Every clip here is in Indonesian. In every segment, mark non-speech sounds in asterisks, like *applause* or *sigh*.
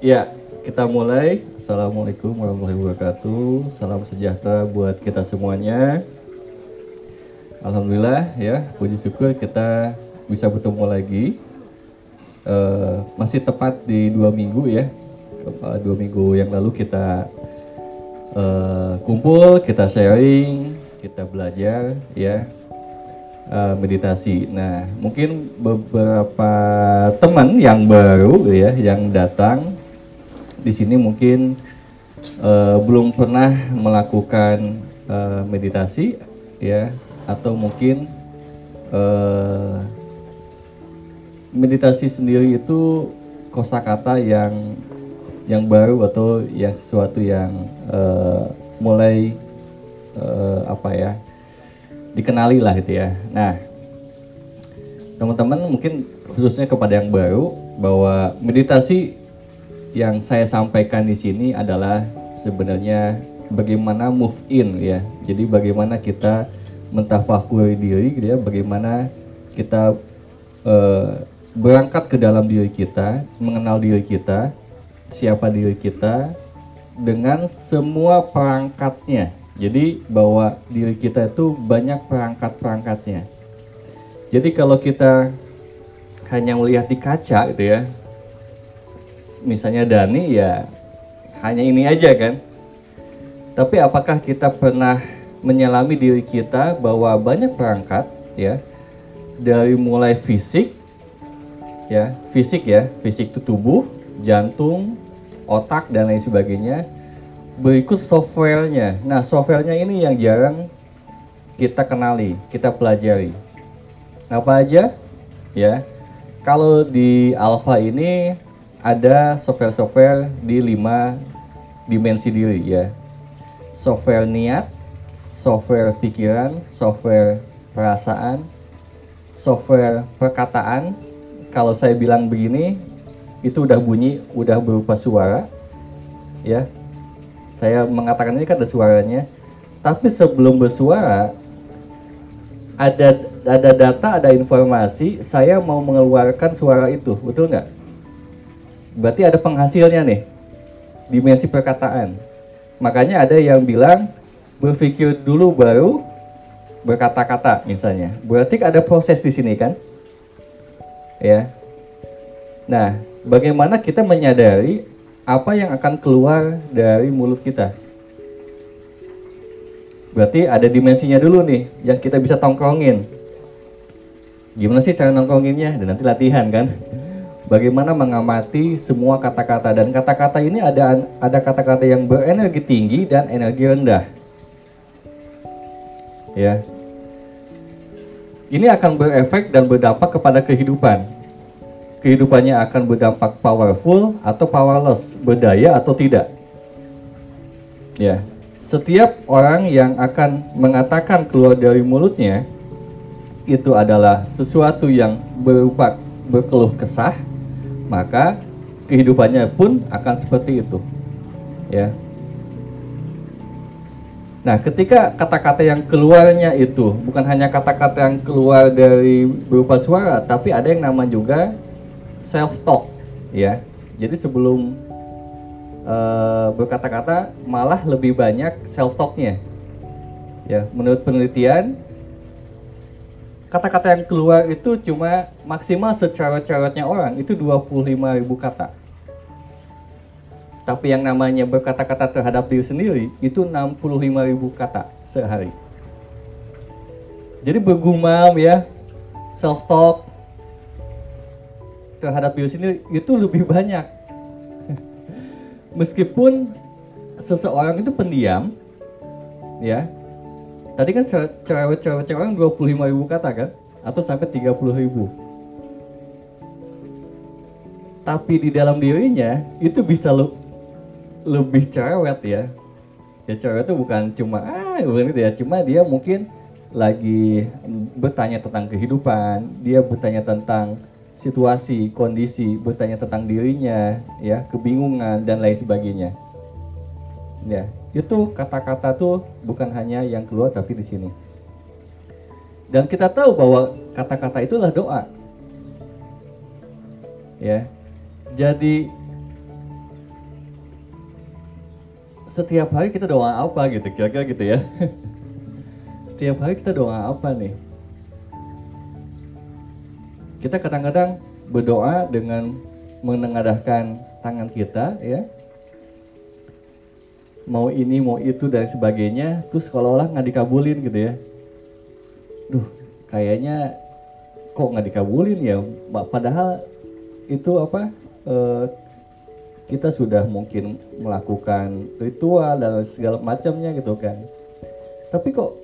Ya, kita mulai. Assalamualaikum warahmatullahi wabarakatuh. Salam sejahtera buat kita semuanya. Alhamdulillah ya, puji syukur kita bisa bertemu lagi. Uh, masih tepat di dua minggu ya. Dua minggu yang lalu kita uh, kumpul, kita sharing, kita belajar ya uh, meditasi. Nah, mungkin beberapa teman yang baru ya yang datang di sini mungkin uh, belum pernah melakukan uh, meditasi ya atau mungkin uh, meditasi sendiri itu kosakata yang yang baru atau ya sesuatu yang uh, mulai uh, apa ya dikenali lah gitu ya. Nah teman-teman mungkin khususnya kepada yang baru bahwa meditasi yang saya sampaikan di sini adalah sebenarnya bagaimana move in ya. Jadi bagaimana kita mentafakuri diri gitu ya, bagaimana kita uh, berangkat ke dalam diri kita, mengenal diri kita, siapa diri kita dengan semua perangkatnya. Jadi bahwa diri kita itu banyak perangkat-perangkatnya. Jadi kalau kita hanya melihat di kaca gitu ya, misalnya Dani ya hanya ini aja kan. Tapi apakah kita pernah menyelami diri kita bahwa banyak perangkat ya dari mulai fisik ya fisik ya fisik itu tubuh jantung otak dan lain sebagainya berikut softwarenya. Nah softwarenya ini yang jarang kita kenali kita pelajari. Apa aja? Ya kalau di alpha ini ada software-software di lima dimensi diri ya. Software niat, software pikiran, software perasaan, software perkataan. Kalau saya bilang begini, itu udah bunyi, udah berupa suara. Ya. Saya mengatakan ini kan ada suaranya. Tapi sebelum bersuara ada ada data, ada informasi, saya mau mengeluarkan suara itu, betul nggak? Berarti ada penghasilnya nih, dimensi perkataan. Makanya ada yang bilang berpikir dulu baru berkata-kata misalnya. Berarti ada proses di sini kan? Ya. Nah, bagaimana kita menyadari apa yang akan keluar dari mulut kita? Berarti ada dimensinya dulu nih yang kita bisa tongkrongin. Gimana sih cara nongkronginnya? Dan nanti latihan kan? Bagaimana mengamati semua kata-kata dan kata-kata ini ada ada kata-kata yang berenergi tinggi dan energi rendah. Ya. Ini akan berefek dan berdampak kepada kehidupan. Kehidupannya akan berdampak powerful atau powerless, berdaya atau tidak. Ya. Setiap orang yang akan mengatakan keluar dari mulutnya itu adalah sesuatu yang berupa berkeluh kesah, maka kehidupannya pun akan seperti itu. Ya. Nah, ketika kata-kata yang keluarnya itu bukan hanya kata-kata yang keluar dari berupa suara, tapi ada yang nama juga self talk, ya. Jadi sebelum uh, berkata-kata malah lebih banyak self talknya. Ya, menurut penelitian kata-kata yang keluar itu cuma maksimal secara-caranya orang itu 25 ribu kata. Tapi yang namanya berkata-kata terhadap diri sendiri itu 65 ribu kata sehari. Jadi bergumam ya, self talk terhadap diri sendiri itu lebih banyak. *laughs* Meskipun seseorang itu pendiam, ya, Tadi kan cerewet-cerewet orang 25 ribu kata kan? Atau sampai 30 ribu. Tapi di dalam dirinya itu bisa le lebih cerewet ya. Ya cerewet itu bukan cuma ah bukan gitu ya. Cuma dia mungkin lagi bertanya tentang kehidupan, dia bertanya tentang situasi, kondisi, bertanya tentang dirinya, ya, kebingungan dan lain sebagainya. Ya, itu kata-kata tuh bukan hanya yang keluar tapi di sini. Dan kita tahu bahwa kata-kata itulah doa. Ya. Jadi setiap hari kita doa apa gitu kira-kira gitu ya *laughs* setiap hari kita doa apa nih kita kadang-kadang berdoa dengan menengadahkan tangan kita ya mau ini mau itu dan sebagainya terus kalau olah nggak dikabulin gitu ya duh kayaknya kok nggak dikabulin ya padahal itu apa eh, kita sudah mungkin melakukan ritual dan segala macamnya gitu kan tapi kok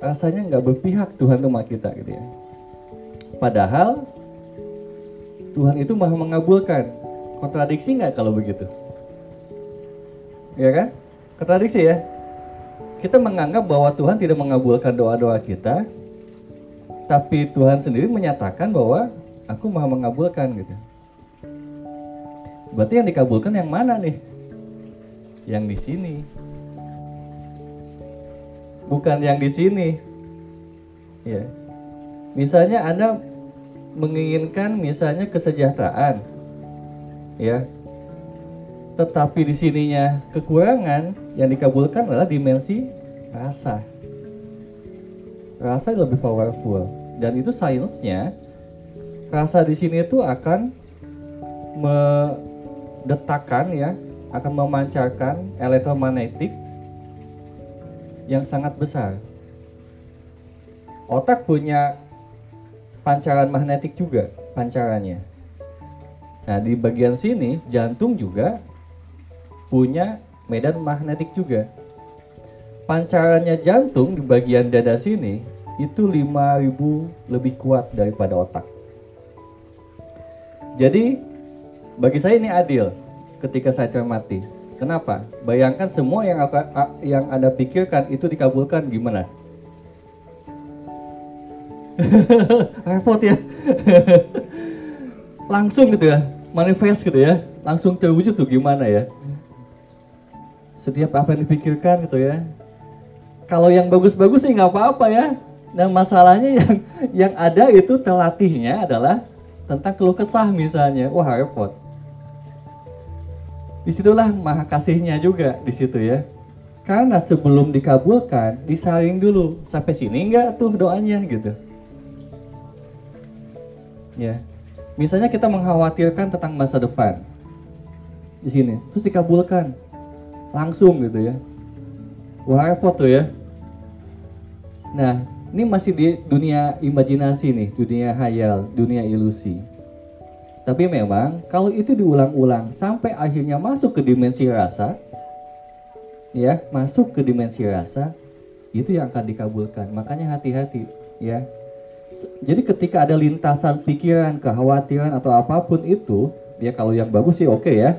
rasanya nggak berpihak Tuhan sama kita gitu ya Padahal Tuhan itu maha mengabulkan. Kontradiksi nggak kalau begitu? Ya kan? Kontradiksi ya? Kita menganggap bahwa Tuhan tidak mengabulkan doa-doa kita, tapi Tuhan sendiri menyatakan bahwa aku maha mengabulkan gitu. Berarti yang dikabulkan yang mana nih? Yang di sini. Bukan yang di sini. Ya. Misalnya Anda menginginkan misalnya kesejahteraan, ya, tetapi di sininya kekurangan yang dikabulkan adalah dimensi rasa. Rasa lebih powerful dan itu sainsnya rasa di sini itu akan mendetakkan ya, akan memancarkan elektromagnetik yang sangat besar. Otak punya pancaran magnetik juga pancarannya. Nah, di bagian sini jantung juga punya medan magnetik juga. Pancarannya jantung di bagian dada sini itu 5000 lebih kuat daripada otak. Jadi bagi saya ini adil ketika saya cermati. Kenapa? Bayangkan semua yang yang Anda pikirkan itu dikabulkan gimana? *laughs* repot ya *laughs* langsung gitu ya manifest gitu ya langsung terwujud tuh gimana ya setiap apa yang dipikirkan gitu ya. Kalau yang bagus-bagus sih nggak apa-apa ya. Nah masalahnya yang yang ada itu terlatihnya adalah tentang keluh kesah misalnya. Wah repot. Di situlah maha kasihnya juga di situ ya. Karena sebelum dikabulkan disaring dulu. Sampai sini enggak tuh doanya gitu. Ya. Misalnya kita mengkhawatirkan tentang masa depan. Di sini. Terus dikabulkan langsung gitu ya. Wah repot tuh ya. Nah ini masih di dunia imajinasi nih dunia hayal dunia ilusi. Tapi memang kalau itu diulang-ulang sampai akhirnya masuk ke dimensi rasa ya masuk ke dimensi rasa itu yang akan dikabulkan. Makanya hati-hati ya. Jadi ketika ada lintasan pikiran, kekhawatiran atau apa pun itu, ya kalau yang bagus sih oke okay ya.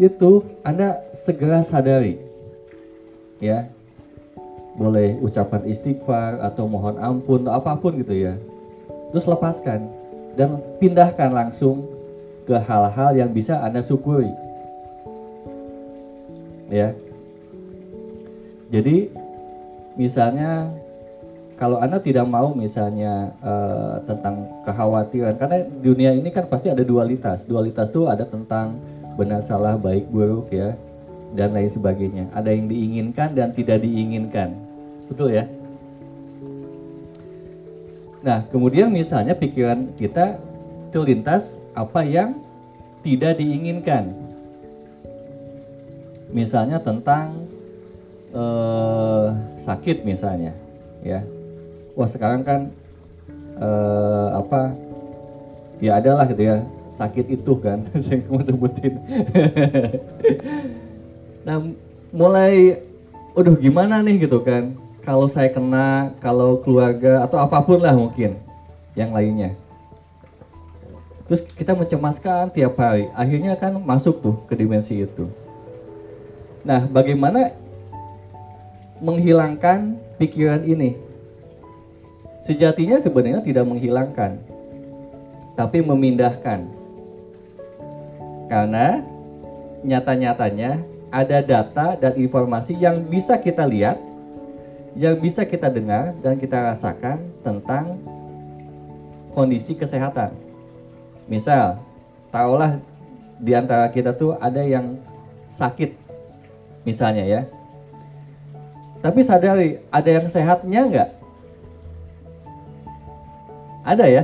Itu Anda segera sadari. Ya. Boleh ucapan istighfar atau mohon ampun atau apa pun gitu ya. Terus lepaskan dan pindahkan langsung ke hal-hal yang bisa Anda syukuri. Ya. Jadi misalnya kalau Anda tidak mau misalnya uh, tentang kekhawatiran, karena dunia ini kan pasti ada dualitas. Dualitas itu ada tentang benar salah, baik buruk ya, dan lain sebagainya. Ada yang diinginkan dan tidak diinginkan. Betul ya? Nah, kemudian misalnya pikiran kita terlintas apa yang tidak diinginkan. Misalnya tentang uh, sakit misalnya, ya wah sekarang kan uh, apa ya adalah gitu ya sakit itu kan *laughs* saya mau sebutin. *laughs* Nah mulai udah gimana nih? gitu kan. Kalau saya kena kalau keluarga atau apa pun lah mungkin yang lainnya. Terus kita mencemaskan tiap hari. Akhirnya kan masuk tuh ke dimensi itu. Nah bagaimana menghilangkan pikiran ini? Sejatinya sebenarnya tidak menghilangkan, tapi memindahkan. Karena nyata-nyatanya ada data dan informasi yang bisa kita lihat, yang bisa kita dengar dan kita rasakan tentang kondisi kesehatan. Misal, taruhlah di antara kita tuh ada yang sakit misalnya ya. Tapi sadari ada yang sehatnya nggak? Ada ya.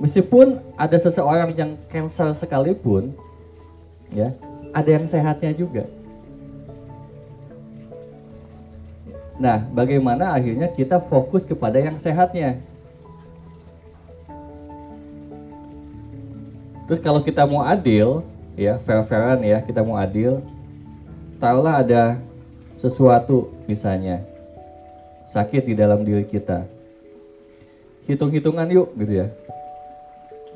Meskipun ada seseorang yang cancer sekalipun, ya, ada yang sehatnya juga. Nah, bagaimana akhirnya kita fokus kepada yang sehatnya? Terus kalau kita mau adil, ya fair-fairan ya, kita mau adil, taruhlah ada sesuatu misalnya sakit di dalam diri kita. Hitung-hitungan yuk gitu ya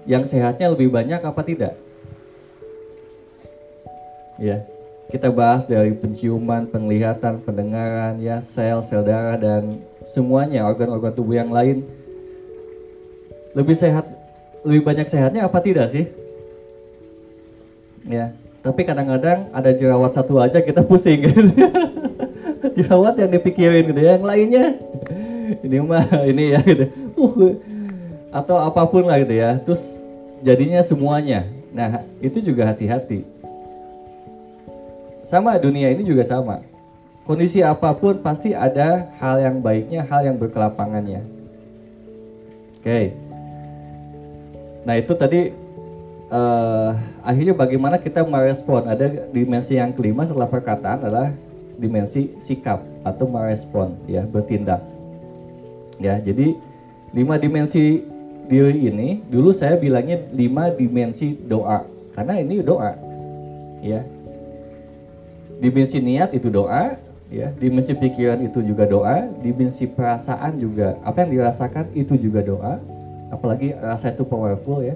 yang sehatnya lebih banyak apa tidak? Ya, kita bahas dari penciuman, penglihatan, pendengaran, ya sel, sel darah dan semuanya organ-organ tubuh yang lain lebih sehat, lebih banyak sehatnya apa tidak sih? Ya, tapi kadang-kadang ada jerawat satu aja kita pusing gitu. *laughs* jerawat yang dipikirin gitu ya, yang lainnya ini mah ini ya gitu. Uh, atau apa pun lah gitu ya. Terus jadinya semuanya. Nah, itu juga hati-hati. Sama dunia ini juga sama. Kondisi apa pun pasti ada hal yang baiknya, hal yang berkelapangannya. Oke. Okay. Nah, itu tadi uh, akhirnya bagaimana kita merespon. Ada dimensi yang kelima setelah perkataan adalah dimensi sikap atau merespon ya, bertindak. Ya, jadi lima dimensi diri ini dulu saya bilangnya lima dimensi doa. Karena ini doa ya. Dimensi niat itu doa ya. Dimensi pikiran itu juga doa. Dimensi perasaan juga. Apa yang dirasakan itu juga doa. Apalagi rasa itu powerful ya.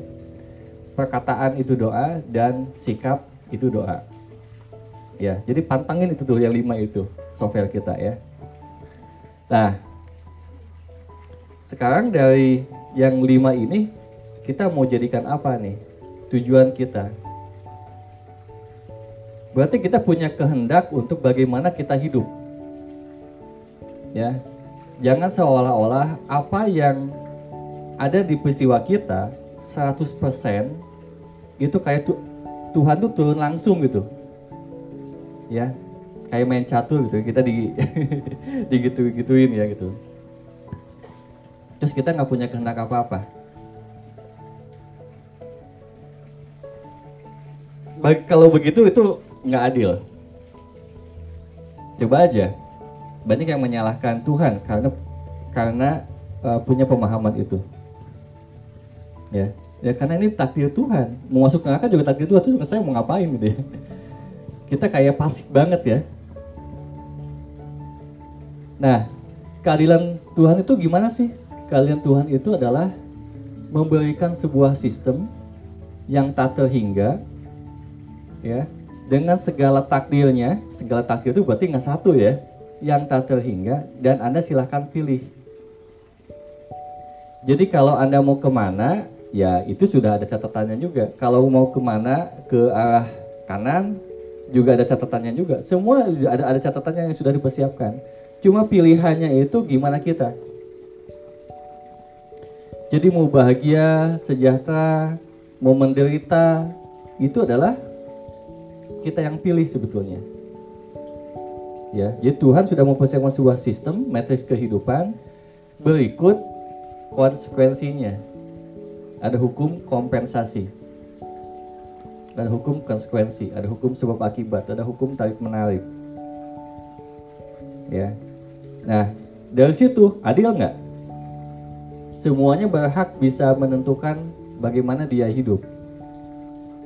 Perkataan itu doa dan sikap itu doa. Ya jadi pantangin itu tuh yang lima itu software kita ya. Nah sekarang dari yang lima ini kita mau jadikan apa nih tujuan kita? Berarti kita punya kehendak untuk bagaimana kita hidup. Ya. Jangan seolah-olah apa yang ada di peristiwa kita 100% itu kayak tu, Tuhan tuh turun langsung gitu. Ya. Kayak main catur gitu, kita di *laughs* digitu-gituin ya gitu terus kita nggak punya kehendak apa-apa. Bagi, kalau begitu itu nggak adil. Coba aja, banyak yang menyalahkan Tuhan karena karena uh, punya pemahaman itu. Ya, ya karena ini takdir Tuhan. Mau masuk neraka juga takdir Tuhan. Terus saya mau ngapain gitu *laughs* ya? Kita kayak pasif banget ya. Nah, keadilan Tuhan itu gimana sih? Kalian Tuhan itu adalah memberikan sebuah sistem yang tak terhingga ya dengan segala takdirnya. Segala takdir itu berarti nggak satu ya yang tak terhingga. Dan anda silahkan pilih. Jadi kalau anda mau ke mana ya itu sudah ada catatannya juga. Kalau mau ke mana ke arah kanan juga ada catatannya juga. Semua ada ada catatannya yang sudah dipersiapkan. Cuma pilihannya itu gimana kita jadi mau bahagia, sejahtera, mau menderita, itu adalah kita yang pilih sebetulnya. Ya, jadi Tuhan sudah mempersiapkan sebuah sistem matriks kehidupan berikut konsekuensinya. Ada hukum kompensasi. Ada hukum konsekuensi, ada hukum sebab akibat, ada hukum tarik menarik. Ya. Nah, dari situ adil nggak? Semuanya berhak bisa menentukan bagaimana dia hidup.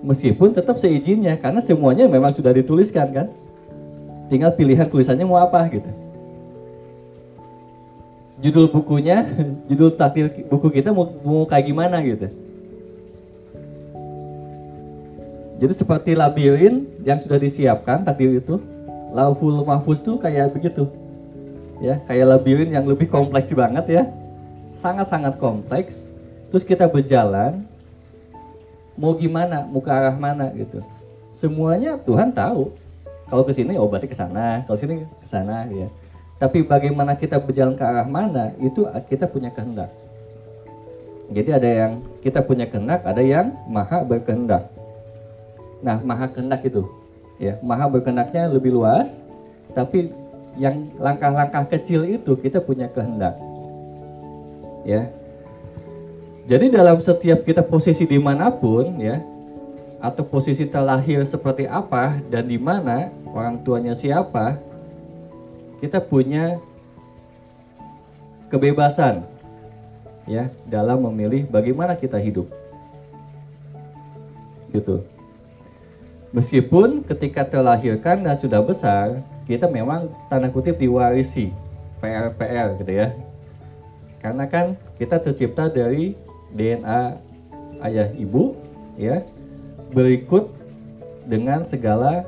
Meskipun tetap seizinnya, karena semuanya memang sudah dituliskan kan. Tinggal pilihan tulisannya mau apa gitu. Judul bukunya, *laughs* judul takdir buku kita mau, mau kayak gimana gitu. Jadi seperti labirin yang sudah disiapkan takdir itu, lauful mahfuz tuh kayak begitu. Ya, kayak labirin yang lebih kompleks banget ya sangat-sangat kompleks. Terus kita berjalan, mau gimana, mau ke arah mana gitu. Semuanya Tuhan tahu. Kalau ke sini, oh berarti ke sana. Kalau sini ke sana, ya. Tapi bagaimana kita berjalan ke arah mana, itu kita punya kehendak. Jadi ada yang kita punya kehendak, ada yang maha berkehendak. Nah, maha kehendak itu. Ya, maha berkehendaknya lebih luas, tapi yang langkah-langkah kecil itu kita punya kehendak. Ya. Jadi dalam setiap kita posisi di mana pun ya, atau posisi terlahir seperti apa dan di mana orang tuanya siapa, kita punya kebebasan ya dalam memilih bagaimana kita hidup. Gitu. Meskipun ketika terlahirkan dan sudah besar, kita memang tanda kutip diwarisi PR-PR gitu ya. Karena kan kita tercipta dari DNA ayah ibu ya berikut dengan segala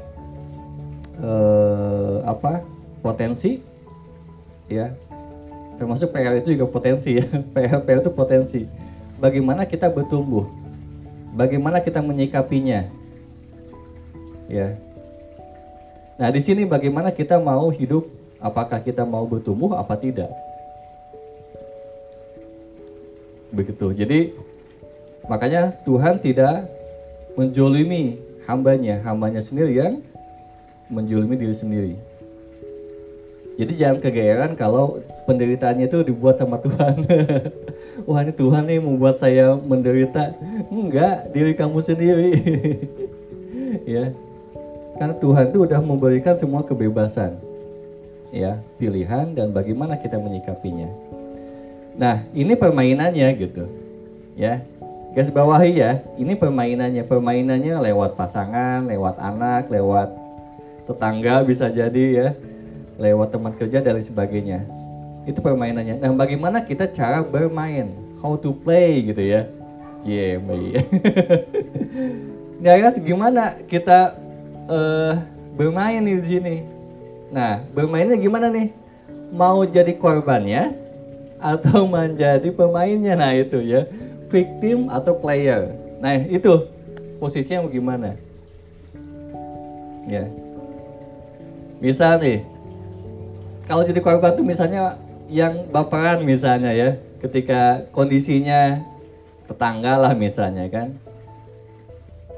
eh, apa potensi ya. Termasuk PR itu juga potensi ya. *laughs* PR PR itu potensi. Bagaimana kita bertumbuh? Bagaimana kita menyikapinya? Ya. Nah di sini bagaimana kita mau hidup? Apakah kita mau bertumbuh apa tidak begitu jadi makanya Tuhan tidak menjolimi hambanya hambanya sendiri yang menjolimi diri sendiri jadi jangan kegeeran kalau penderitaannya itu dibuat sama Tuhan. *laughs* Wah ini Tuhan nih membuat saya menderita. Enggak, diri kamu sendiri. *laughs* ya. Karena Tuhan itu udah memberikan semua kebebasan. Ya, pilihan dan bagaimana kita menyikapinya. Nah, ini permainannya gitu. Ya. Gas bawahi ya, ini permainannya. Permainannya lewat pasangan, lewat anak, lewat tetangga bisa jadi ya lewat teman kerja dan sebagainya. Itu permainannya. Nah, bagaimana kita cara bermain? How to play gitu ya. Yeah, ya *laughs* kan gimana kita uh, bermain di sini? Nah, bermainnya gimana nih? Mau jadi korbannya atau menjadi pemainnya? Nah, itu ya. Victim atau player. Nah, itu posisinya gimana? Ya. Misal nih, kalau jadi korban tuh misalnya yang baperan misalnya ya, ketika kondisinya tetangga lah misalnya kan,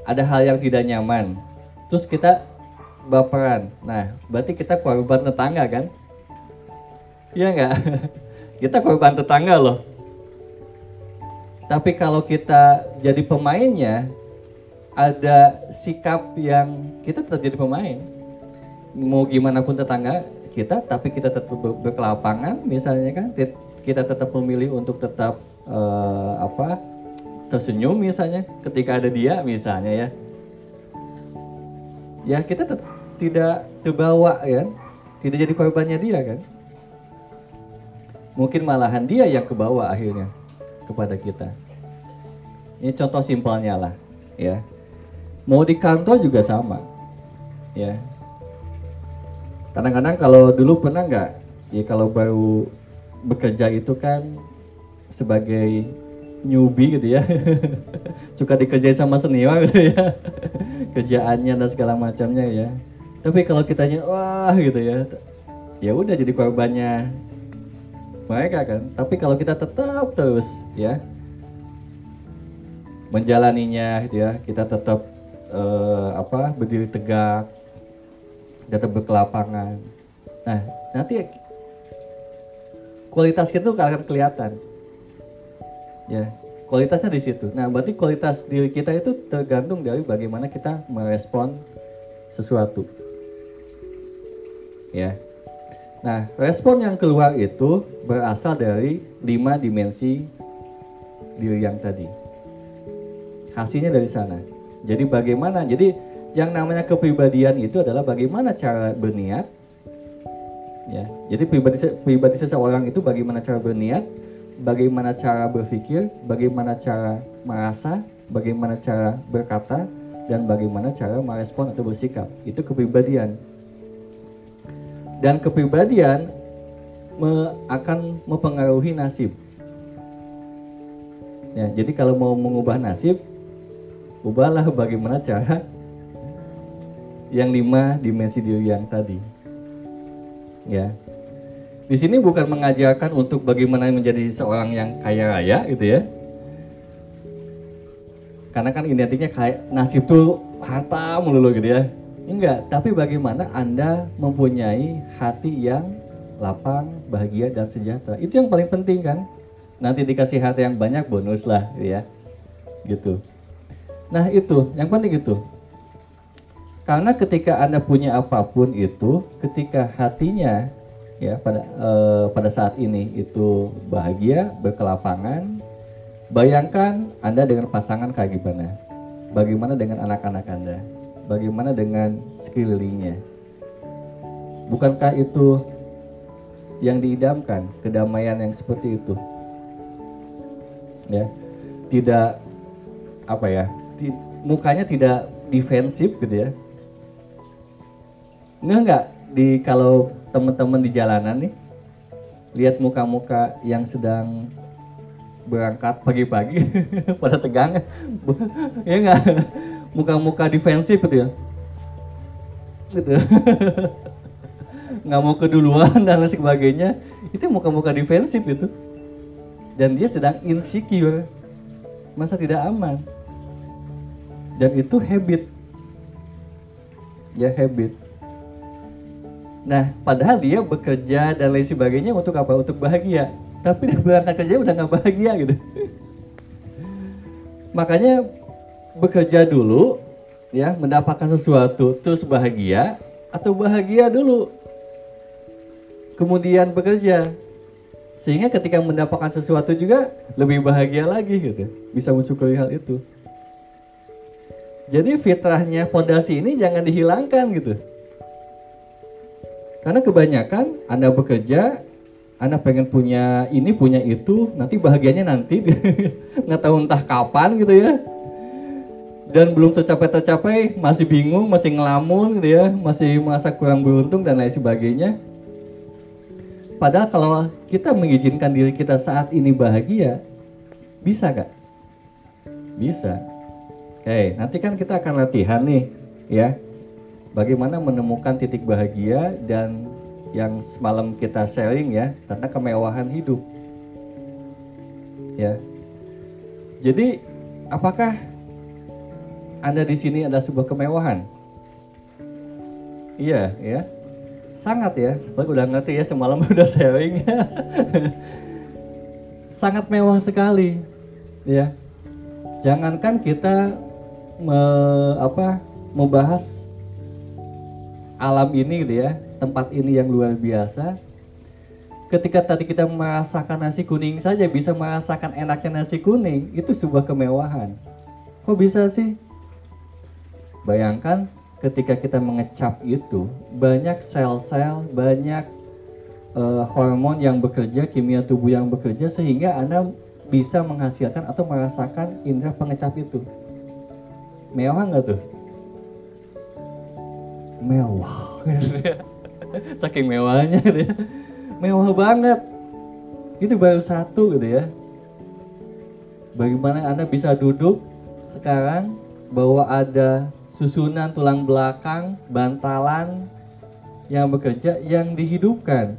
ada hal yang tidak nyaman, terus kita baperan. Nah, berarti kita korban tetangga kan? Iya nggak? *laughs* kita korban tetangga loh. Tapi kalau kita jadi pemainnya, ada sikap yang kita tetap jadi pemain. Mau gimana pun tetangga, kita tapi kita tetap berkelapangan misalnya kan kita tetap memilih untuk tetap uh, apa tersenyum misalnya ketika ada dia misalnya ya ya kita tetap tidak terbawa ya tidak jadi korbannya dia kan mungkin malahan dia yang kebawa akhirnya kepada kita. Ini contoh simpelnya lah ya. Mau di kantor juga sama ya. Kadang-kadang kalau dulu pernah nggak? Ya kalau baru bekerja itu kan sebagai newbie gitu ya. *laughs* Suka dikerjain sama senior gitu ya. *laughs* Kerjaannya dan segala macamnya ya. Tapi kalau kitanya wah gitu ya. Ya udah jadi korbannya mereka kan tapi kalau kita tetap terus ya menjalaninya gitu ya kita tetap uh, apa berdiri tegak tetap berkelapangan. Nah, nanti kualitas kita tuh akan kelihatan. Ya, kualitasnya di situ. Nah, berarti kualitas diri kita itu tergantung dari bagaimana kita merespon sesuatu. Ya. Nah, respon yang keluar itu berasal dari lima dimensi diri yang tadi. Hasilnya dari sana. Jadi bagaimana? Jadi yang namanya kepribadian itu adalah bagaimana cara berniat ya jadi pribadi pribadi seseorang itu bagaimana cara berniat bagaimana cara berpikir bagaimana cara merasa bagaimana cara berkata dan bagaimana cara merespon atau bersikap itu kepribadian dan kepribadian me, akan mempengaruhi nasib ya jadi kalau mau mengubah nasib ubahlah bagaimana cara yang lima dimensi diri yang tadi. Ya. Di sini bukan mengajarkan untuk bagaimana menjadi seorang yang kaya raya gitu ya. Karena kan identiknya kayak nasib tuh harta melulu gitu ya. Enggak, tapi bagaimana Anda mempunyai hati yang lapang, bahagia dan sejahtera. Itu yang paling penting kan? Nanti dikasih hati yang banyak bonus lah ya. Gitu. Nah, itu yang penting itu. Karena ketika Anda punya apa pun itu, ketika hatinya ya pada eh, pada saat ini itu bahagia, berkelapangan, bayangkan Anda dengan pasangan kayak gimana? Bagaimana dengan anak-anak Anda? Bagaimana dengan sekelilingnya. Bukankah itu yang diidamkan, kedamaian yang seperti itu? Ya, tidak apa ya, ti, mukanya tidak defensif gitu ya. Enggak enggak di kalau teman-teman di jalanan nih lihat muka-muka yang sedang berangkat pagi-pagi *laughs* pada tegang *laughs* ya enggak muka-muka defensif gitu ya? Gitu. *laughs* Nggak mau keduluan dan lain sebagainya. Itu muka-muka defensif itu. Dan dia sedang insecure. Masa tidak aman. Dan itu habit. Ya habit. Nah padahal dia bekerja dan lain sebagainya untuk apa? Untuk bahagia. Tapi dia *laughs* berangkat kerja udah nggak bahagia gitu. *laughs* Makanya bekerja dulu, ya mendapatkan sesuatu terus bahagia atau bahagia dulu, kemudian bekerja sehingga ketika mendapatkan sesuatu juga lebih bahagia lagi gitu, bisa mensyukuri hal itu. Jadi fitrahnya fondasi ini jangan dihilangkan gitu. Karena kebanyakan Anda bekerja, Anda pengen punya ini, punya itu, nanti bahagianya nanti *laughs* nggak tahu entah kapan gitu ya dan belum tercapai-tercapai masih bingung, masih ngelamun gitu ya, masih merasa kurang beruntung dan lain sebagainya. Padahal kalau kita mengizinkan diri kita saat ini bahagia, bisa gak? Bisa. Oke, nanti kan kita akan latihan nih, ya. Bagaimana menemukan titik bahagia dan yang semalam kita sharing ya tentang kemewahan hidup. Ya. Jadi apakah anda di sini ada sebuah kemewahan. Iya, ya. Sangat ya. Baik udah ngerti ya semalam *laughs* udah sharing. *laughs* Sangat mewah sekali. Ya. Jangankan kita me, apa membahas alam ini gitu ya, tempat ini yang luar biasa. Ketika tadi kita merasakan nasi kuning saja bisa merasakan enaknya nasi kuning, itu sebuah kemewahan. Kok bisa sih? Bayangkan ketika kita mengecap itu, banyak sel-sel, banyak uh, hormon yang bekerja, kimia tubuh yang bekerja sehingga Anda bisa menghasilkan atau merasakan indera pengecap itu. Mewah nggak tuh? Mewah. *laughs* Saking mewahnya gitu ya. Mewah banget. Itu baru satu gitu ya. Bagaimana Anda bisa duduk sekarang bahwa ada susunan tulang belakang, bantalan yang bekerja yang dihidupkan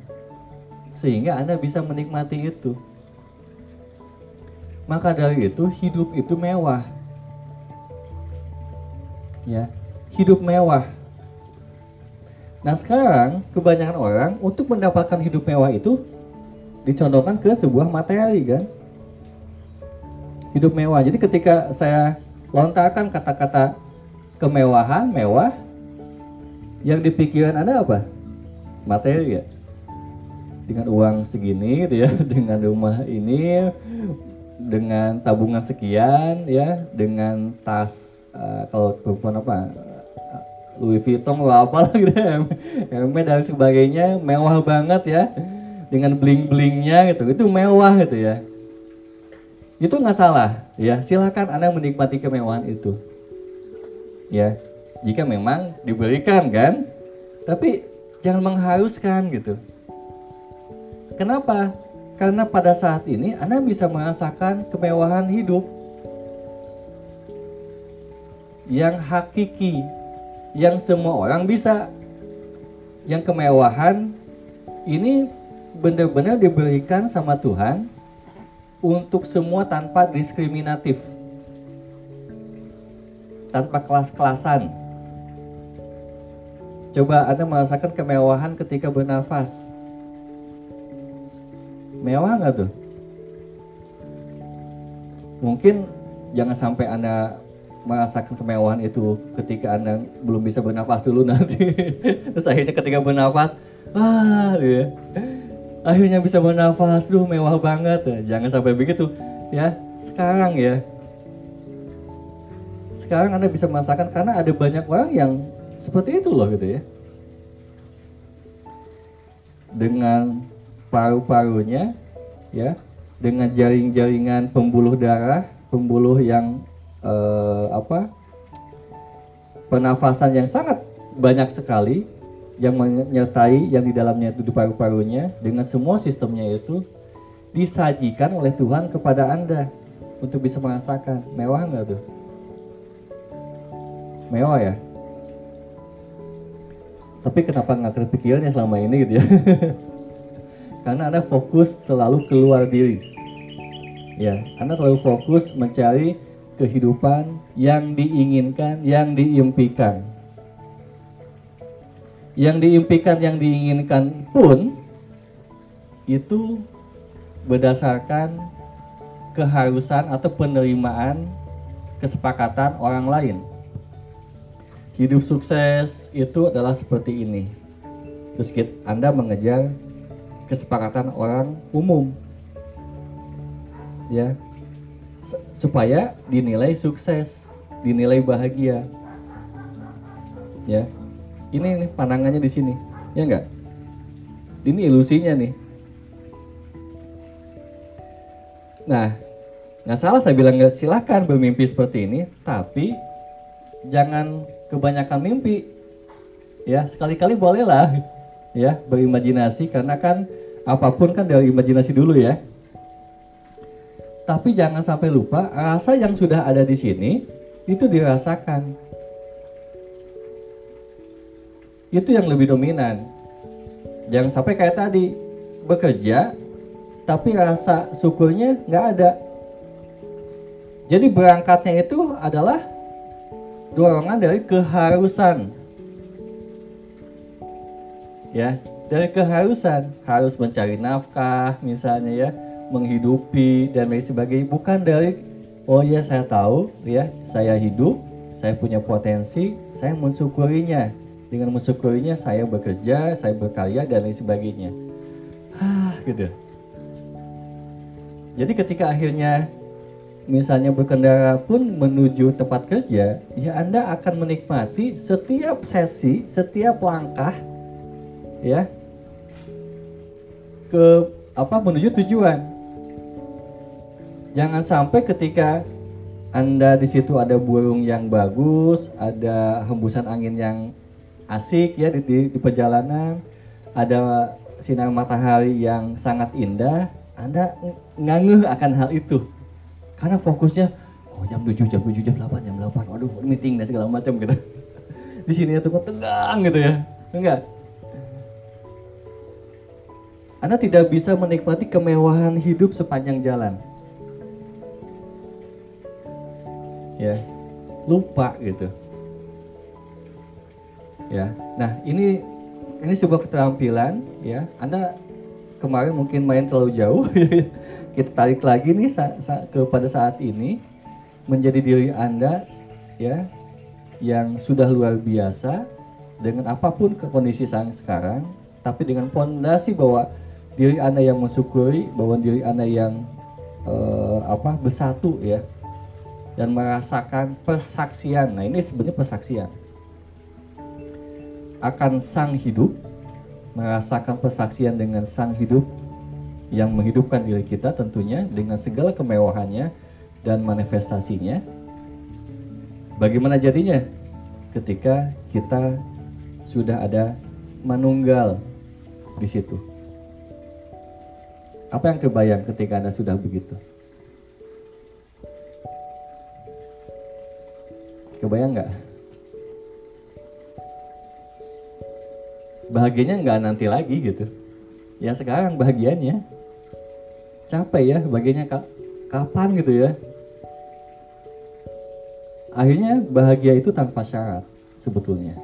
sehingga Anda bisa menikmati itu. Maka dari itu hidup itu mewah. Ya, hidup mewah. Nah sekarang kebanyakan orang untuk mendapatkan hidup mewah itu dicondongkan ke sebuah materi kan. Hidup mewah. Jadi ketika saya lontarkan kata-kata kemewahan, mewah, yang dipikiran Anda apa? Materi ya? Dengan uang segini gitu ya, *laughs* dengan rumah ini, dengan tabungan sekian ya, dengan tas uh, kalau perempuan apa? Louis Vuitton lah gitu ya, Hermes dan sebagainya, mewah banget ya, dengan bling-blingnya gitu, itu mewah gitu ya. Itu nggak salah ya, silakan Anda menikmati kemewahan itu ya jika memang diberikan kan? Tapi jangan mengharuskan gitu. Kenapa? Karena pada saat ini Anda bisa merasakan kemewahan hidup yang hakiki yang semua orang bisa. Yang kemewahan ini benar-benar diberikan sama Tuhan untuk semua tanpa diskriminatif tanpa kelas-kelasan. Coba Anda merasakan kemewahan ketika bernafas. Mewah nggak tuh? Mungkin jangan sampai Anda merasakan kemewahan itu ketika Anda belum bisa bernafas dulu nanti. *laughs* Terus akhirnya ketika bernafas, wah ya. Akhirnya bisa bernafas, duh mewah banget. Jangan sampai begitu ya. Sekarang ya. Sekarang Anda bisa merasakan karena ada banyak orang yang seperti itu loh gitu ya. Dengan paru-parunya ya, dengan jaring-jaringan pembuluh darah, pembuluh yang eh, apa pernafasan yang sangat banyak sekali yang menyertai yang di dalamnya itu di paru-parunya dengan semua sistemnya itu disajikan oleh Tuhan kepada Anda untuk bisa merasakan mewah nggak tuh? Mewah ya? Tapi kenapa nggak terpikirnya ya selama ini gitu ya? *laughs* Karena Anda fokus terlalu keluar diri. Ya, Anda terlalu fokus mencari kehidupan yang diinginkan, yang diimpikan. Yang diimpikan, yang diinginkan pun itu berdasarkan keharusan atau penerimaan kesepakatan orang lain. Hidup sukses itu adalah seperti ini. Terus Anda mengejar kesepakatan orang umum. Ya, supaya dinilai sukses, dinilai bahagia. Ya. Ini nih pandangannya di sini. Ya enggak? Ini ilusinya nih. Nah, nggak salah saya bilang silakan bermimpi seperti ini, tapi jangan kebanyakan mimpi. Ya, sekali-kali bolehlah ya berimajinasi karena kan apa pun kan dari imajinasi dulu ya. Tapi jangan sampai lupa rasa yang sudah ada di sini itu dirasakan. Itu yang lebih dominan. Jangan sampai kayak tadi bekerja tapi rasa syukurnya nggak ada. Jadi berangkatnya itu adalah dorongan dari keharusan. Ya, dari keharusan. Harus mencari nafkah misalnya ya menghidupi dan lain sebagainya. Bukan dari oh ya saya tahu ya saya hidup saya punya potensi saya mensyukurinya. Dengan mensyukurinya saya bekerja saya berkarya dan lain sebagainya. Ah gitu. Jadi ketika akhirnya misalnya berkendara pun menuju tempat kerja ya Anda akan menikmati setiap sesi setiap langkah ya ke apa menuju tujuan Jangan sampai ketika Anda di situ ada burung yang bagus, ada hembusan angin yang asik ya di, di, di perjalanan, ada sinar matahari yang sangat indah, Anda ngangeh akan hal itu. Karena fokusnya oh jam 7, jam 7, jam 8, jam 8, waduh meeting dan segala macam gitu. *laughs* Di sini itu kok tegang gitu ya. Enggak. Anda tidak bisa menikmati kemewahan hidup sepanjang jalan. ya lupa gitu ya nah ini ini sebuah keterampilan ya anda kemarin mungkin main terlalu jauh *laughs* kita tarik lagi nih sa sa kepada saat ini menjadi diri anda ya yang sudah luar biasa dengan apa pun ke kondisi sang sekarang tapi dengan fondasi bahwa diri anda yang mensyukuri bahwa diri anda yang uh, apa bersatu ya dan merasakan persaksian. Nah, ini sebenarnya persaksian akan sang hidup, merasakan persaksian dengan sang hidup yang menghidupkan diri kita tentunya dengan segala kemewahannya dan manifestasinya. Bagaimana jadinya ketika kita sudah ada manunggal di situ? Apa yang kebayang ketika Anda sudah begitu? Kebayang nggak? Bahagianya nggak nanti lagi gitu. Ya sekarang bahagianya. Capek ya bahagianya ka kapan gitu ya. akhirnya bahagia itu tanpa syarat sebetulnya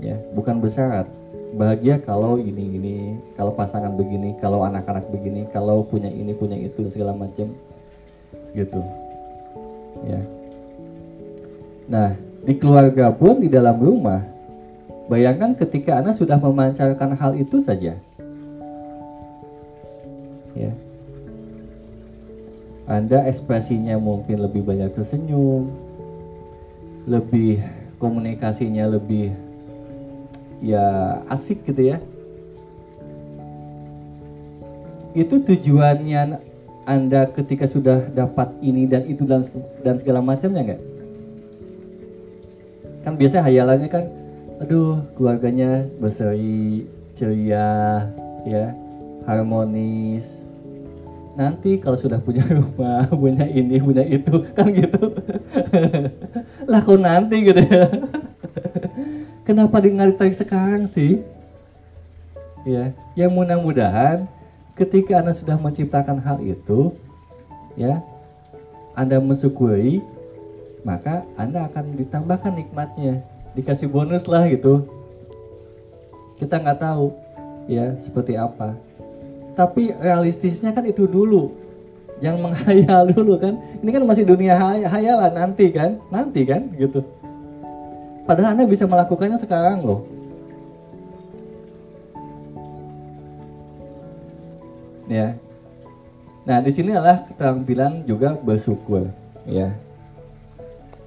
ya bukan bersyarat bahagia kalau ini ini kalau pasangan begini kalau anak-anak begini kalau punya ini punya itu segala macam gitu ya nah di keluarga pun di dalam rumah bayangkan ketika anda sudah memancarkan hal itu saja. Ya. Anda ekspresinya mungkin lebih banyak tersenyum lebih komunikasinya lebih ya asik gitu ya. Itu tujuannya anda ketika sudah dapat ini dan itu dan dan segala macamnya nggak? Kan biasa hayalannya kan aduh keluarganya berseri ceria ya harmonis. Nanti kalau sudah punya *laughs* rumah punya ini punya itu kan gitu. *laughs* Lah nanti gitu ya? *laughs* Kenapa di tarik sekarang sih? Ya yang mudah-mudahan ketika anda sudah menciptakan hal itu ya anda mensyukuri maka anda akan ditambahkan nikmatnya dikasih bonus lah gitu. Kita nggak tahu ya seperti apa. Tapi realistisnya kan itu dulu. Jangan menghayal *laughs* dulu kan. Ini kan masih dunia hay hayalan nanti kan. Nanti kan gitu. Padahal Anda bisa melakukannya sekarang loh. Ya. Nah, di sini adalah keterampilan juga bersyukur, ya.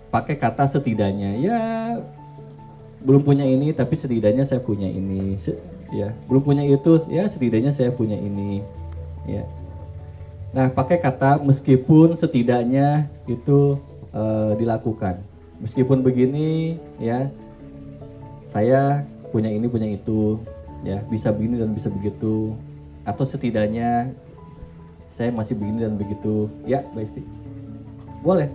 Pakai kata setidaknya, ya belum punya ini tapi setidaknya saya punya ini, ya. Belum punya itu, ya setidaknya saya punya ini, ya. Nah, pakai kata meskipun setidaknya itu uh, dilakukan. Meskipun begini ya saya punya ini punya itu. Ya bisa begini dan bisa begitu. Atau setidaknya saya masih begini dan begitu. Ya Mbak Isti. Boleh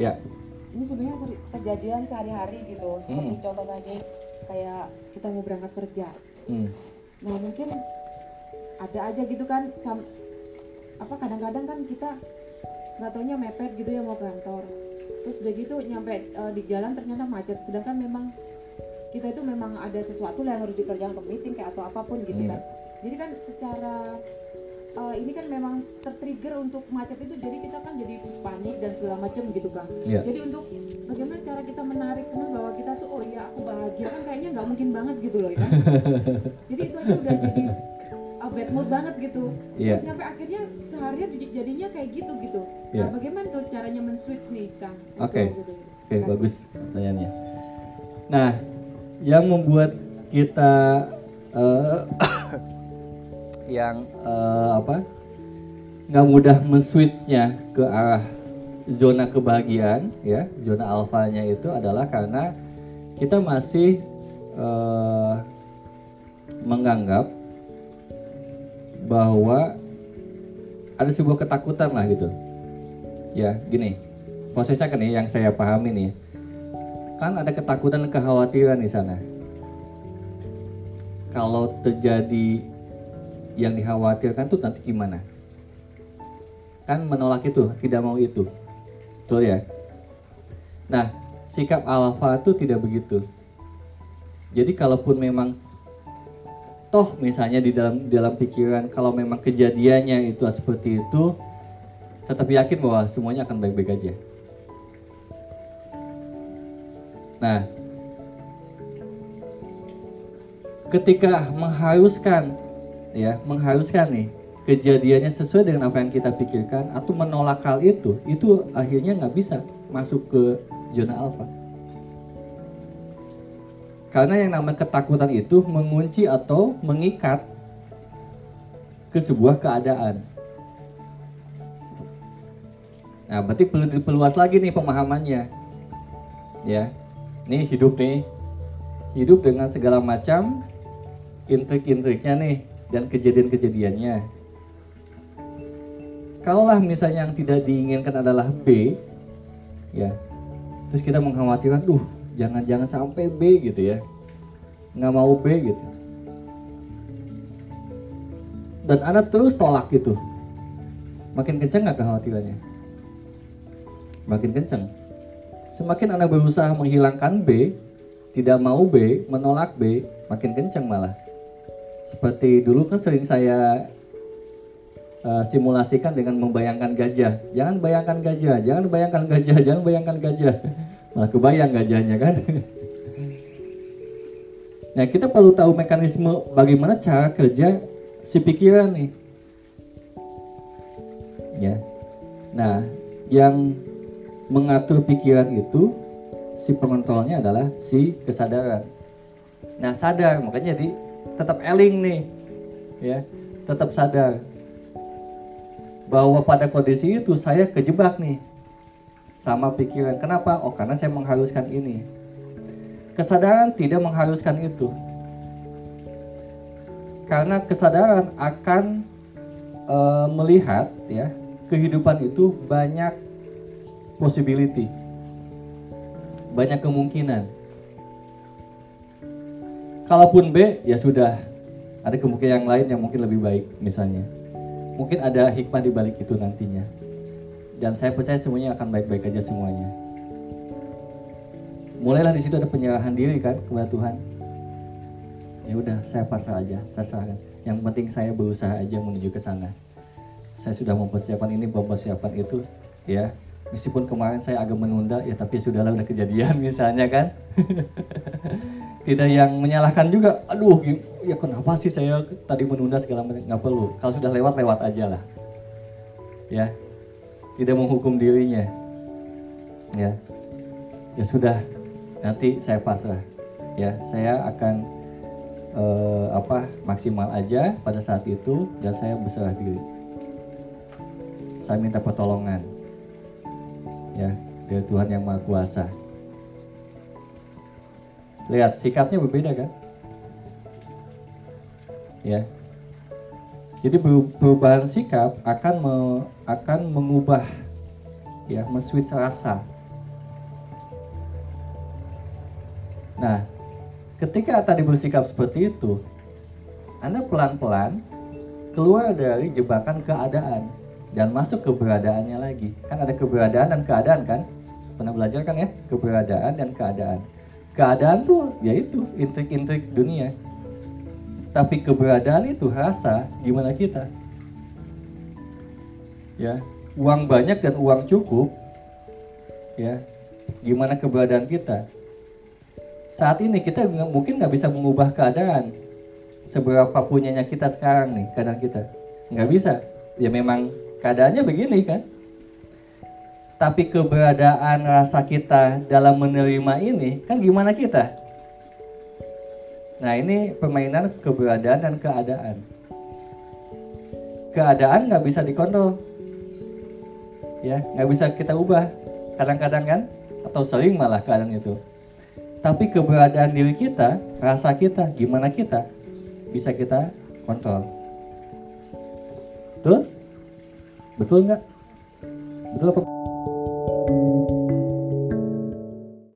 ya ini sebenarnya kejadian sehari-hari gitu seperti hmm. contoh tadi kayak kita mau berangkat kerja hmm. nah mungkin ada aja gitu kan apa kadang-kadang kan kita nggak taunya mepet gitu ya mau kantor terus udah gitu nyampe uh, di jalan ternyata macet sedangkan memang kita itu memang ada sesuatu yang harus dikerjakan ke meeting kayak atau apa pun gitu yeah. kan jadi kan secara uh, ini kan memang tertrigger untuk macet itu jadi kita kan jadi panik dan segala macam gitu kan yeah. jadi untuk bagaimana cara kita menarik teman bahwa kita tuh oh iya aku bahagia kan kayaknya nggak mungkin banget gitu loh ya *laughs* jadi itu aja udah jadi uh, bad mood banget gitu yeah. terus nyampe akhirnya seharian jadinya kayak gitu gitu yeah. nah bagaimana tuh caranya men-switch nih kang oke okay. gitu, gitu. oke okay, bagus pertanyaannya nah yang membuat kita uh, yang uh, apa nggak mudah men-switchnya ke arah zona kebahagiaan ya zona alfanya itu adalah karena kita masih uh, menganggap bahwa ada sebuah ketakutan lah gitu. Ya, gini. Prosesnya kan nih yang saya pahami nih. Kan ada ketakutan kekhawatiran di sana. Kalau terjadi yang dikhawatirkan tuh nanti gimana? Kan menolak itu, tidak mau itu. Betul ya? Nah, sikap alfa itu tidak begitu. Jadi kalaupun memang toh misalnya di dalam dalam pikiran kalau memang kejadiannya itu seperti itu tetap yakin bahwa semuanya akan baik-baik aja. Nah, ketika mengharuskan ya, mengharuskan nih kejadiannya sesuai dengan apa yang kita pikirkan atau menolak hal itu, itu akhirnya nggak bisa masuk ke zona alfa. Karena yang namanya ketakutan itu mengunci atau mengikat ke sebuah keadaan. Nah, berarti perlu diperluas lagi nih pemahamannya. Ya. Nih hidup nih. Hidup dengan segala macam intrik-intriknya nih dan kejadian-kejadiannya. Kalaulah misalnya yang tidak diinginkan adalah B, ya. Terus kita mengkhawatirkan, duh jangan-jangan sampai B gitu ya nggak mau B gitu dan anak terus tolak gitu makin kencang nggak kekhawatirannya? Makin kencang. Semakin Anda berusaha menghilangkan B, tidak mau B, menolak B, makin kencang malah. Seperti dulu kan sering saya uh, simulasikan dengan membayangkan gajah. Jangan bayangkan gajah, jangan bayangkan gajah, *laughs* jangan bayangkan gajah. Malah kebayang gajahnya kan. *laughs* Nah kita perlu tahu mekanisme bagaimana cara kerja si pikiran nih. Ya. Nah, yang mengatur pikiran itu si pengontrolnya adalah si kesadaran. Nah, sadar makanya jadi tetap eling nih. Ya, tetap sadar bahwa pada kondisi itu saya kejebak nih sama pikiran. Kenapa? Oh, karena saya mengharuskan ini. Kesadaran tidak mengharuskan itu. Karena kesadaran akan e, melihat ya, kehidupan itu banyak possibility. Banyak kemungkinan. Kalaupun B, ya sudah. Ada kemungkinan yang lain yang mungkin lebih baik misalnya. Mungkin ada hikmah di balik itu nantinya. Dan saya percaya semuanya akan baik-baik aja semuanya. Mulailah di situ ada penyerahan diri kan kepada Tuhan. Ya udah, saya pasrah aja, saya serahkan. Yang penting saya berusaha aja menuju ke sana. Saya sudah mempersiapkan ini, mempersiapkan itu, ya. Meskipun kemarin saya agak menunda, ya tapi sudahlah udah kejadian *laughs* misalnya kan. *laughs* Tidak yang menyalahkan juga, aduh ya kenapa sih saya tadi menunda segala macam, nggak perlu. Kalau sudah lewat, lewat aja lah. Ya, tidak menghukum dirinya. Ya, ya sudah, nanti saya pasrah. Ya, saya akan uh, apa maksimal aja pada saat itu dan saya berserah diri. Saya minta pertolongan, ya dari Tuhan yang Maha Kuasa. Lihat sikapnya berbeda kan? Ya. Jadi perubahan sikap akan me, akan mengubah ya, men-switch rasa. Nah, ketika tadi bersikap seperti itu, Anda pelan-pelan keluar dari jebakan keadaan dan masuk keberadaannya lagi. Kan ada keberadaan dan keadaan kan? Pernah belajar kan ya? Keberadaan dan keadaan keadaan tuh yaitu intrik-intrik dunia. Tapi keberadaan itu rasa gimana kita? Ya uang banyak dan uang cukup ya gimana keberadaan kita? Saat ini kita mungkin nggak bisa mengubah keadaan seberapa punyanya kita sekarang nih keadaan kita. Nggak bisa. Ya memang keadaannya begini kan tapi keberadaan rasa kita dalam menerima ini, kan gimana kita? Nah ini permainan keberadaan dan keadaan. Keadaan nggak bisa dikontrol, ya nggak bisa kita ubah. Kadang-kadang kan, atau sering malah keadaan itu. Tapi keberadaan diri kita, rasa kita, gimana kita, bisa kita kontrol. Betul? Betul nggak? Betul apa? Thank you.